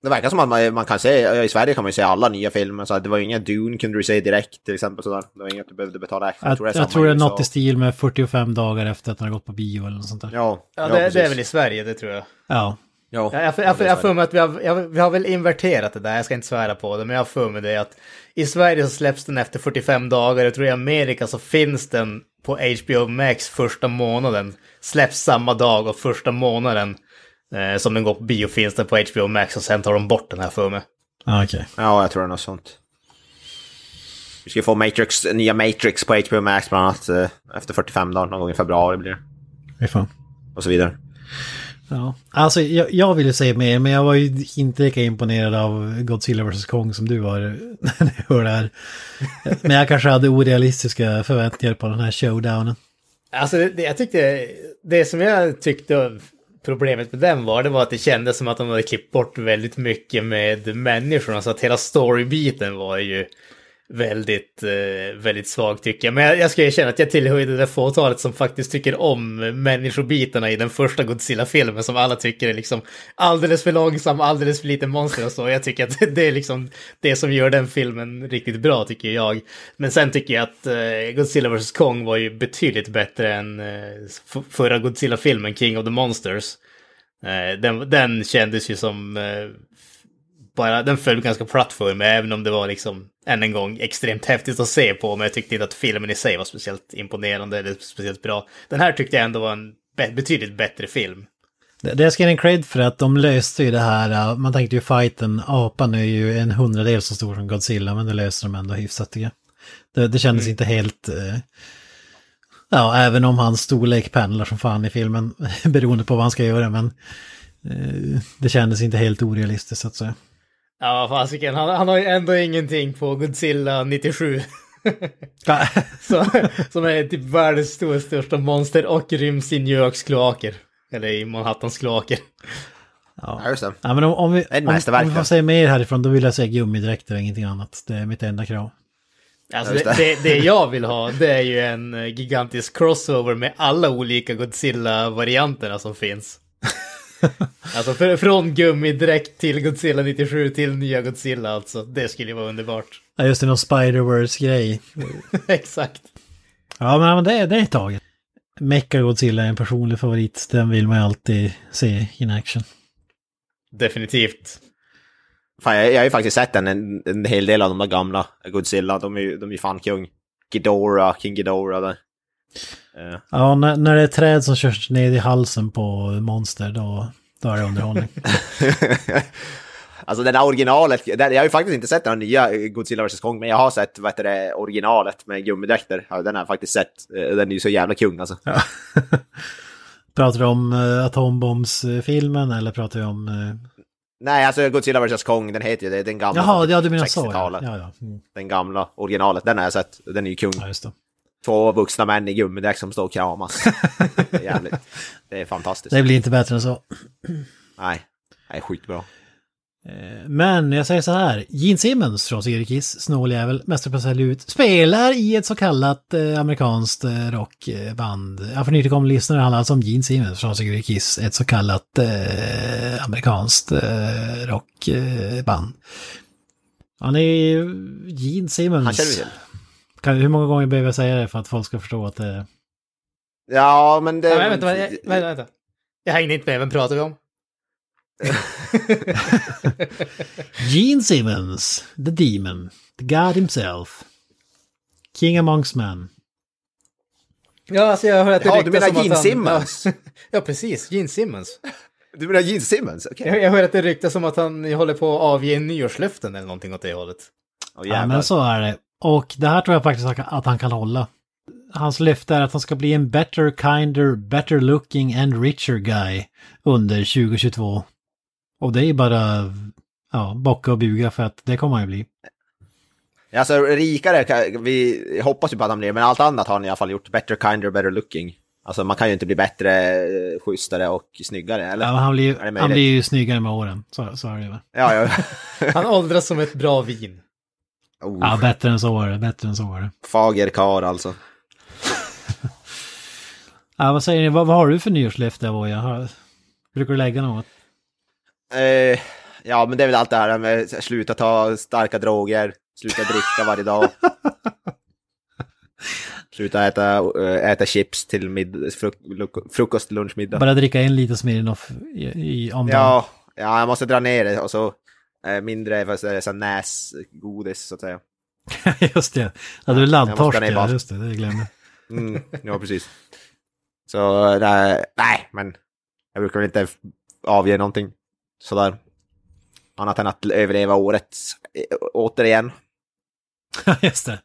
Det verkar som att man, man kan se, i Sverige kan man ju se alla nya filmer, så det var inga Dune kunde du se direkt till exempel sådär. Det var inget du behövde betala extra. Jag, tror det är, jag tror det är något i stil med 45 dagar efter att den har gått på bio eller något sånt där. Ja, Ja, det, det är väl i Sverige, det tror jag. Ja. Ja, Jag, jag, jag, jag, jag för mig att vi har, jag, vi har väl inverterat det där, jag ska inte svära på det, men jag har för mig det att i Sverige så släpps den efter 45 dagar, jag tror i Amerika så finns den på HBO Max första månaden, släpps samma dag och första månaden som den går på bio finns den på HBO Max och sen tar de bort den här för mig. Ja, okej. ja, jag tror det är något sånt. Vi ska få Matrix, nya Matrix på HBO Max bland annat eh, efter 45 dagar, någon gång i februari blir det. Fy fan. Och så vidare. Ja, alltså jag, jag ville säga mer, men jag var ju inte lika imponerad av Godzilla vs Kong som du var när jag hörde det här. Men jag kanske hade orealistiska förväntningar på den här showdownen. Alltså, det, det- jag tyckte, det som jag tyckte problemet med den var, det var att det kändes som att de hade klippt bort väldigt mycket med människorna, så att hela storybiten var ju väldigt, eh, väldigt svag tycker jag. Men jag, jag ska erkänna att jag tillhör det där fåtalet som faktiskt tycker om människobitarna i den första Godzilla-filmen som alla tycker är liksom alldeles för långsam, alldeles för lite monster och så. Jag tycker att det är liksom det som gör den filmen riktigt bra tycker jag. Men sen tycker jag att eh, Godzilla vs Kong var ju betydligt bättre än eh, förra Godzilla-filmen, King of the Monsters. Eh, den, den kändes ju som eh, bara, den föll ganska platt för mig, även om det var liksom, än en gång, extremt häftigt att se på, men jag tyckte inte att filmen i sig var speciellt imponerande eller speciellt bra. Den här tyckte jag ändå var en be- betydligt bättre film. Det, det ska ge en cred för att de löste ju det här, uh, man tänkte ju fighten, apan är ju en hundradel så stor som Godzilla, men det löste de ändå hyfsat tycker jag. Det, det kändes inte helt... eh, ja, även om hans storlek pendlar som fan i filmen, beroende på vad han ska göra, men eh, det kändes inte helt orealistiskt så att säga. Ja, fasiken, han, han har ju ändå ingenting på Godzilla 97. Så, som är typ världens stora, största monster och ryms i New Yorks kloaker. Eller i Manhattans kloaker. Ja, just det. Ja, men om, om, vi, om, om vi får säga mer härifrån, då vill jag säga gummidräkter och ingenting annat. Det är mitt enda krav. Alltså det, det, det. jag vill ha, det är ju en gigantisk crossover med alla olika Godzilla-varianterna som finns. alltså för, från gummidräkt till Godzilla 97 till nya Godzilla alltså. Det skulle ju vara underbart. Ja, just det, någon Spider-Verse-grej. Exakt. Ja, men, men det, det är taget. Mecha Godzilla är en personlig favorit. Den vill man ju alltid se in action. Definitivt. Fan, jag, jag har ju faktiskt sett en, en, en hel del av de där gamla Godzilla. De är ju de är fan kung. Ghidorah, King Ghidorah där. Ja, när, när det är träd som körs ner i halsen på monster, då, då är det underhållning. alltså den där originalet, jag har ju faktiskt inte sett den nya Godzilla vs Kong, men jag har sett vad det, originalet med gummidräkter. Ja, den har jag faktiskt sett. Eh, Den är ju så jävla kung alltså. Ja. pratar du om uh, atombombsfilmen eller pratar du om... eh, Nej, alltså Godzilla vs Kong, den heter ju det, den gamla. Jaha, ja du menar så ja. 60-talet. Ja, ja. Mm. Den gamla originalet, den har jag sett. Den är ju kung. ja, just det. Två vuxna män i gummidäck som står och kramas. Det är jävligt. Det är fantastiskt. Det blir inte bättre än så. Nej, det är skitbra. Eh, Men jag säger så här, Gene Simmons från Syrikis, snåljävel, mästerprocessad ut, spelar i ett så kallat eh, amerikanskt eh, rockband. Ja, för nytillkomna lyssnare handlar alltså om Gene Simmons från Syrikis, ett så kallat eh, amerikanskt eh, rockband. Han är Gene Simmons. Han känner vi till. Kan, hur många gånger behöver jag säga det för att folk ska förstå att det... Ja, men det... Ja, men vänta, vänta, vänta, vänta. Jag hängde inte med, vem pratar vi om? Gene Simmons, the demon, the god himself. King amongst men. Ja, alltså jag hör att det Ja, du menar Gene han- Simmons? Ja, precis. Gene Simmons. Du menar Gene Simmons? Okej. Jag, jag hör att det ryktas om att han håller på att avge nyårslöften eller någonting åt det hållet. Åh, Ja, men så är det. Och det här tror jag faktiskt att han kan hålla. Hans löfte är att han ska bli en better, kinder, better looking and richer guy under 2022. Och det är ju bara, ja, bocka och buga för att det kommer han ju bli. Alltså rikare, vi hoppas ju på att han blir, men allt annat har han i alla fall gjort. Better, kinder, better looking. Alltså man kan ju inte bli bättre, schysstare och snyggare, eller? Ja, han, blir, det han blir ju snyggare med åren. Så, så är det ju. Ja, ja. Han åldras som ett bra vin. Oh, Ja, bättre än så är det. Bättre än så är det. Fager karl alltså. Ja, vad säger ni? Vad, vad har du för nyårslöfte, Avoya? Har- Brukar du lägga något? Eh, ja, men det är väl allt det här med sluta ta starka droger, sluta dricka varje dag. Sluta äta, eh, äta chips till mid, fruk, frukost, lunch, middag. Bara dricka en liter Smirnoff i, i, om dagen. Ja, ja, jag måste dra ner det och så mindre vad säger jag, så näsgodis så att säga. just det. Ja, du är laddtorsk, ja. Just det, det glömde. Mm, ja, precis. Så nej, nej, men jag brukar väl inte avge någonting sådär. Annat än att överleva året eh, återigen. just det.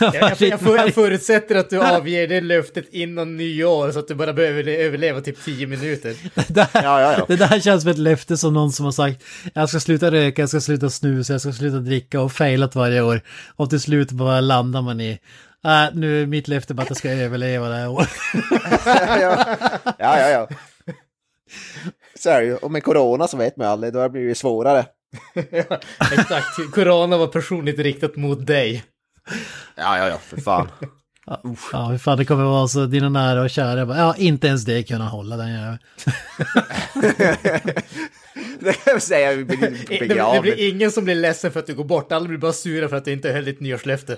Jag, jag, jag, för, jag förutsätter att du avger det löftet innan nyår så att du bara behöver överleva typ 10 minuter. det, här, Ja, ja, ja. det där känns som ett löfte som någon som har sagt jag ska sluta röka, jag ska sluta snusa, jag ska sluta dricka och failat varje år. Och till slut bara landar man i äh, nu är mitt löfte bara att jag ska överleva det här året. ja, ja, ja. ja. Så är det ju. Och med corona så vet man ju aldrig, då har det svårare. ja, exakt. Corona var personligt riktat mot dig. Ja, ja, ja, för fan. Ja, hur fan det kommer vara så dina nära och kära bara, ja, inte ens det kunna hålla den jäveln. det kan jag säga vid Det, det blir ingen som blir ledsen för att du går bort, alla blir bara sura för att du inte höll ditt nyårslöfte.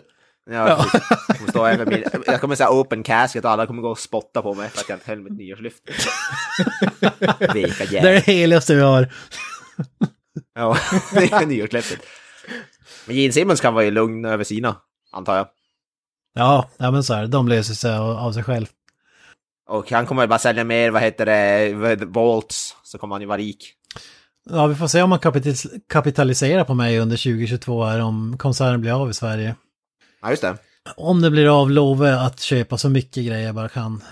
Ja, precis. Jag kommer stå över min, jag kommer säga open casket och alla kommer gå och spotta på mig för att jag inte höll mitt nyårslyft. Vilka Det är det heligaste vi har. Ja, det är nyårslöftet. Men Gene Simmons kan vara lugn över sina, antar jag. Ja, ja men så är det. De löser sig av, sig själv. Och han kommer bara sälja mer, vad heter det, Volts, så kommer han ju vara rik. Ja, vi får se om man kapital- kapitaliserar på mig under 2022 här om konserten blir av i Sverige. Ja, just det. Om det blir av lovar jag att köpa så mycket grejer jag bara kan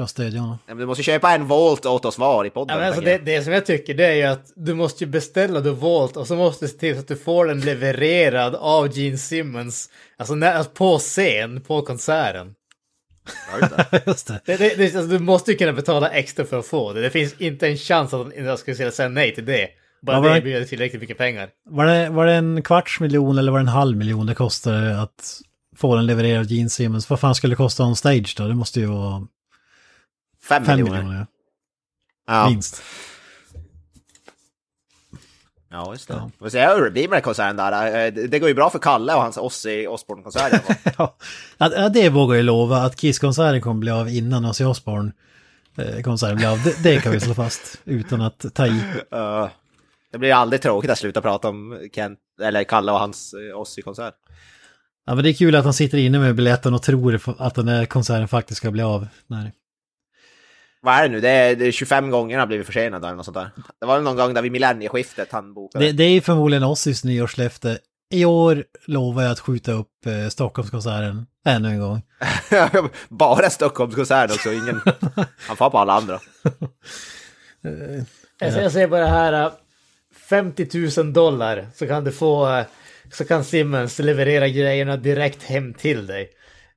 för att stödja honom. Ja, men Du måste köpa en Volt åt oss var i podden. Ja, men alltså det, det som jag tycker det är ju att du måste ju beställa The Vault och så måste du se till så att du får den levererad av Gene Simmons. Alltså när, alltså på scen, på konserten. Just det. Det. Det, det, alltså, du måste ju kunna betala extra för att få det. Det finns inte en chans att jag skulle säga nej till det. Bara Ja, det erbjuder tillräckligt mycket pengar. Var det, var det en kvarts miljon eller var det en halv miljon det kostade att få den levererad av Gene Simmons? Vad fan skulle det kosta on stage då? Det måste ju vara Fem, fem miljoner. miljoner. Ja. Minst. ja, just det. Ja. Vi får se hur det blir med den konserten där. Eh, Det går ju bra för Kalle och hans Ozzy Osbourne-konsert. Ja, det vågar jag lova att Kiss-konserten kommer bli av innan Ozzy Osbourne-konserten blir av. Det, det kan vi slå fast utan att ta i. Eh, det blir aldrig tråkigt att sluta prata om Kent, eller Kalle och hans eh, Ozzy-konsert. Ja, men det är kul att han sitter inne med biljetten och tror att den här konserten faktiskt ska bli av. Nej. Vad är det nu? Det är, det är 25 gånger han har blivit försenad eller något sånt där. Det var någon gång där vid millennieskiftet han bokade. Det, det är förmodligen Ozzys nyårslöfte. I år lovar jag att skjuta upp eh, Stockholmskonserten ännu en gång. Bara Stockholmskonsert också, ingen... Han får på alla andra. Jag, jag säger bara här, äh, 50 000 dollar så kan du få, äh, så kan Simmons leverera grejerna direkt hem till dig.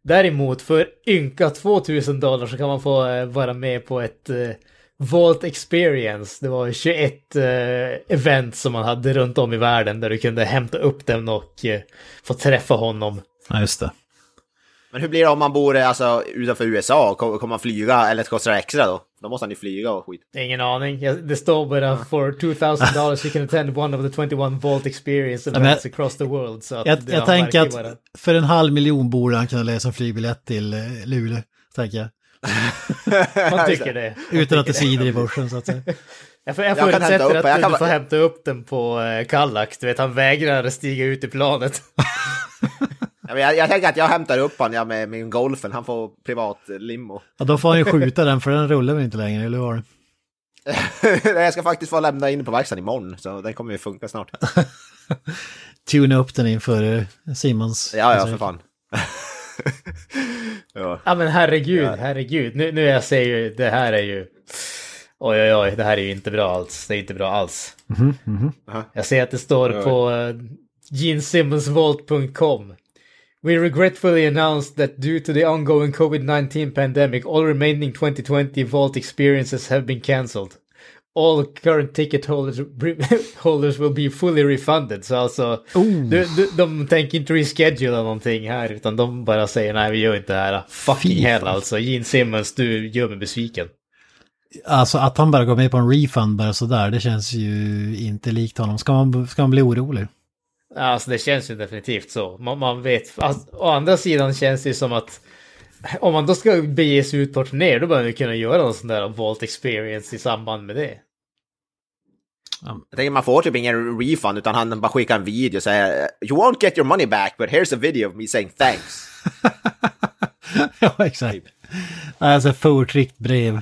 Däremot för ynka 2000 dollar så kan man få eh, vara med på ett eh, Vault Experience. Det var 21 eh, event som man hade runt om i världen där du kunde hämta upp den och få träffa honom. Ja, just det. Men hur blir det om man bor eh, alltså, utanför USA? Kommer man flyga eller kostar det extra då? Då måste han ju flyga och skit. Ingen aning. Det står bara for 2000 dollars you can attend one of the 21 Vault Experience men- events across the world. Så Jag, jag tänker att bara- för en halv miljon borde han kunna läsa en flygbiljett till eh, Luleå. Tänker jag. Man tycker det. Man Utan att det svider i börsen så att säga. Jag, får, jag Jag kan hämta förutsätter upp- att jag du, kan- du får hämta upp den på eh, Kallak. Du vet, han vägrar stiga ut i planet. Jag, jag tänker att jag hämtar upp han ja, med min golfen, han får privat limo. Ja, då får han ju skjuta den för den rullar väl inte längre, eller hur var det? jag ska faktiskt få lämna in på verkstaden imorgon, så den kommer ju funka snart. Tuna upp den inför eh, Simons. Ja, ja, för fan. ja. Ja men herregud, herregud. Nu, nu jag säger ju, det här är ju... Oj oj oj, det här är ju inte bra alls. Det är inte bra alls. Aha. Jag ser att det står på uh, genesimmonsvault.com. We regretfully announce that due to the ongoing COVID-19 pandemic, all remaining 2020 Vault experiences have been cancelled. All current ticket holders, holders will be fully refunded. Så alltså, Oh. de, de, de tänker inte reschedula någonting här, utan de bara säger nej, vi gör inte det här. Fucking Fy hell alltså. Gene Simmons, du gör mig besviken. Alltså att han bara går med på en refund bara sådär, det känns ju inte likt honom. Ska man, ska man bli orolig? Alltså det känns ju definitivt så. Man, man vet. Alltså, å andra sidan känns det ju som att om man då ska bege sig ut på turné då bör man kunna göra någon sån där Vault Experience i samband med det. Jag tänker man får typ ingen refund, utan han bara skickar en video och säger You won't get your money back, but here's a video of me saying thanks. ja, exakt. Alltså förtryckt brev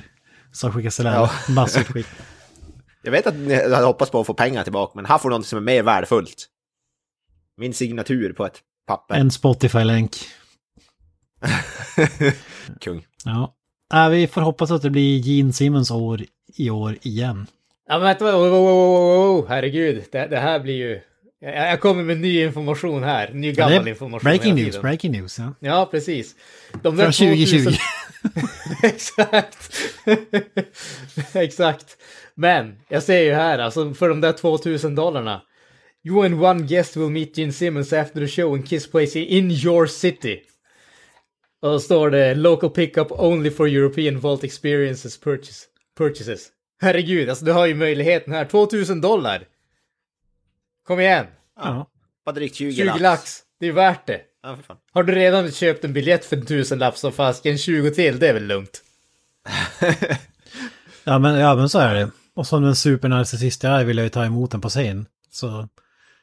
som skickas till alla. Ja. Massutskick. Jag vet att ni hade hoppats på att få pengar tillbaka, men här får du något som är mer värdefullt. Min signatur på ett papper. En Spotify-länk. Kung. Ja. Äh, vi får hoppas att det blir Gene Simmons år i år igen. Ja men vänta, oh, oh, oh, oh, herregud. Det, det här blir ju... Jag, jag kommer med ny information här. Ny Ja, gammal är information. breaking news, breaking news. Ja. Ja, precis. De Från 2020. Exakt. Exakt. Men jag ser ju här, alltså för de där 2000 dollarna. You and one guest will meet Gene Simmons after the show in Kiss Place in your city. Och då står det local pickup only for European Vault Experiences purchase, purchases. Herregud, alltså du har ju möjligheten här. 2000 dollar! Kom igen! Ja. Bara drygt 20, 20 lax. Det är värt det. Ja, för fan. Har du redan köpt en biljett för en tusenlapp så fasken 20 till, det är väl lugnt? Ja, men, ja, men så är det. Och som den supernarcissist jag är vill jag ju ta emot den på scen. Så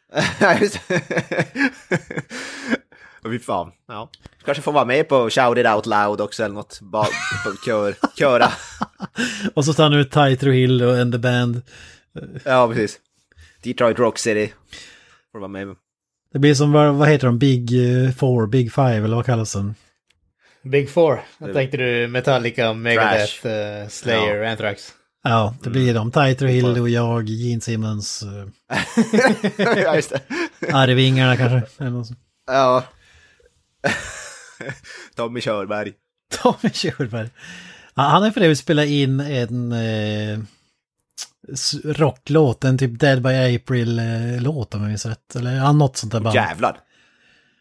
fy fan. Ja. Kanske får vara med på Shout It Out Loud också eller något. Bara kör, köra. Och så stannar ut Tight Hill och And the Band. Ja, precis. Detroit Rock City. Får vara med. Det blir som, vad, heter de, Big eh, Four, Big Five eller vad kallas den? Big Four. Jag tänkte du Metallica, Megadeth, eh, Slayer, Anthrax. Ja, det blir de. Tight Hill och jag, Gene Simmons, uh, ja, just det. Arvingarna kanske. Eller något sånt. Ja. Tommy Körberg. Tommy Körberg. Ja, han har för övrigt spelat in en eh, rocklåt, en typ Dead by April-låt om jag minns rätt. Eller ja, något sånt där band. Jävlar.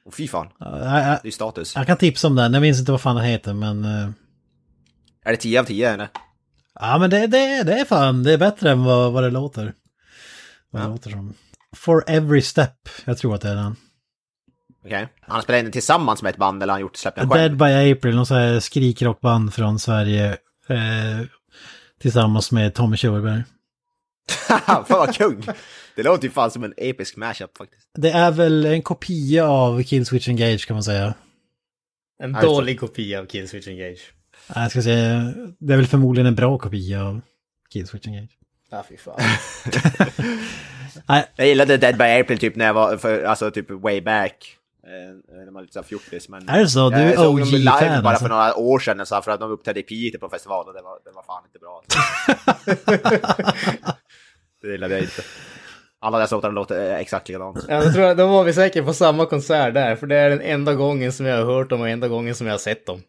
Och fy fan. Ja, jag, jag, Det är status. jag kan tipsa om den, jag minns inte vad fan den heter men... eh, Är det 10 av 10 eller? Ja men det, det, det är fan, det är bättre än vad, vad det låter. Vad det Ja. låter som. For Every Step, jag tror att det är den. Okej. Han spelar in den tillsammans med ett band eller har han gjort släppt den Dead själv? by April, någon sån här skrikrockband från Sverige. Eh, tillsammans med Tommy Körberg. Fan vad kung! Det låter ju fan som en episk mashup faktiskt. Det är väl en kopia av Killswitch Engage kan man säga. En dålig kopia av Killswitch Engage. Jag ska säga, det är väl förmodligen en bra kopia av Killswitch Engage. Ja, fy fan. Jag gillade Dead by April typ när jag var, för, alltså typ way back. Eh, när man var lite såhär fjortis. Men är det så? Du jag är såg dem live OG-fan bara alltså. för några år sedan så här, för att de uppträdde i Piteå på festival och det var, det var fan inte bra. det gillade jag inte. Alla deras låtar låter eh, exakt likadant. Ja, då, tror jag, då var vi säkert på samma konsert där, för det är den enda gången som jag har hört dem och enda gången som jag har sett dem.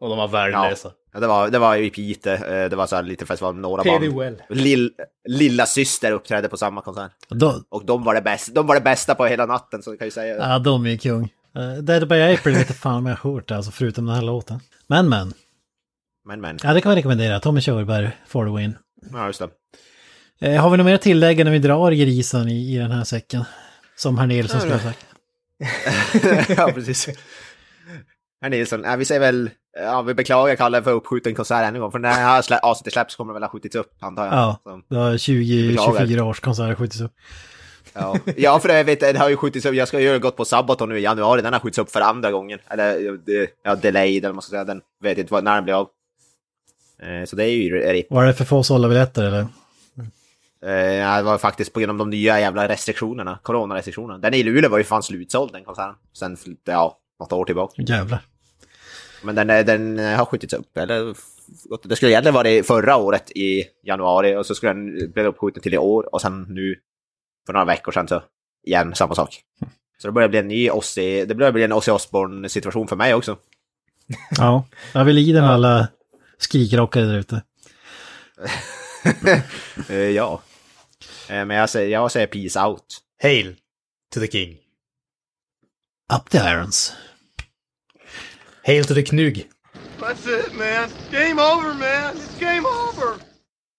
Och de var värdelösa. Ja, det var, det var i Piteå, eh, det var så här lite festival med några Pay band. Lill, lilla syster uppträdde på samma konsert. Då, Och de var det bästa, de var det bästa på hela natten så kan jag säga. ja, de är ju kung. Uh, Dead by April vet fan om jag har hört alltså förutom den här låten. Men men, Men men, ja det kan vi rekommendera. Tommy Körberg, for the win. ja just det. Eh, har vi något mer att tillägga när vi drar grisen i, i den här säcken? Som herr Nilsson skulle ha sagt. ja precis. Herr Nilsson, vi säger väl, ja, vi beklagar Kalle för uppskjuten konsert ännu en gång, för när det här slä, avsnittet släpps kommer det väl ha skjutits upp, antar jag. Ja, Så, det har 20, Beklagar. 24 års konsert skjutits upp. ja. ja, för vet, det har ju skjutits upp, jag ska ju gått på Sabaton nu i januari, den har skjutits upp för andra gången. Eller, ja, delayed eller vad man ska säga, den vet inte vad, när den blir av. Eh, Så det är ju RIP. Var det för få sålda biljetter eller? Eh, ja, det var faktiskt på grund av de nya jävla restriktionerna, coronarestriktionerna. Den i Luleå var ju fan slutsåld den konserten. Sen, ja, något år tillbaka. Jävlar. Men den, den har skjutits upp, eller? Det skulle egentligen varit förra året i januari och så skulle den bli uppskjuten till i år och sen nu för några veckor sedan så igen samma sak. Så det börjar bli en ny Ozzy, det börjar bli en Ozzy Osbourne situation för mig också. Ja, jag vill lider med alla skrikrockare där ute. Eh, ja. Eh, men jag säger, jag säger peace out. Hail to the king. Up the irons. Hail to the Knug! That's it, man. Game over, man. It's game over.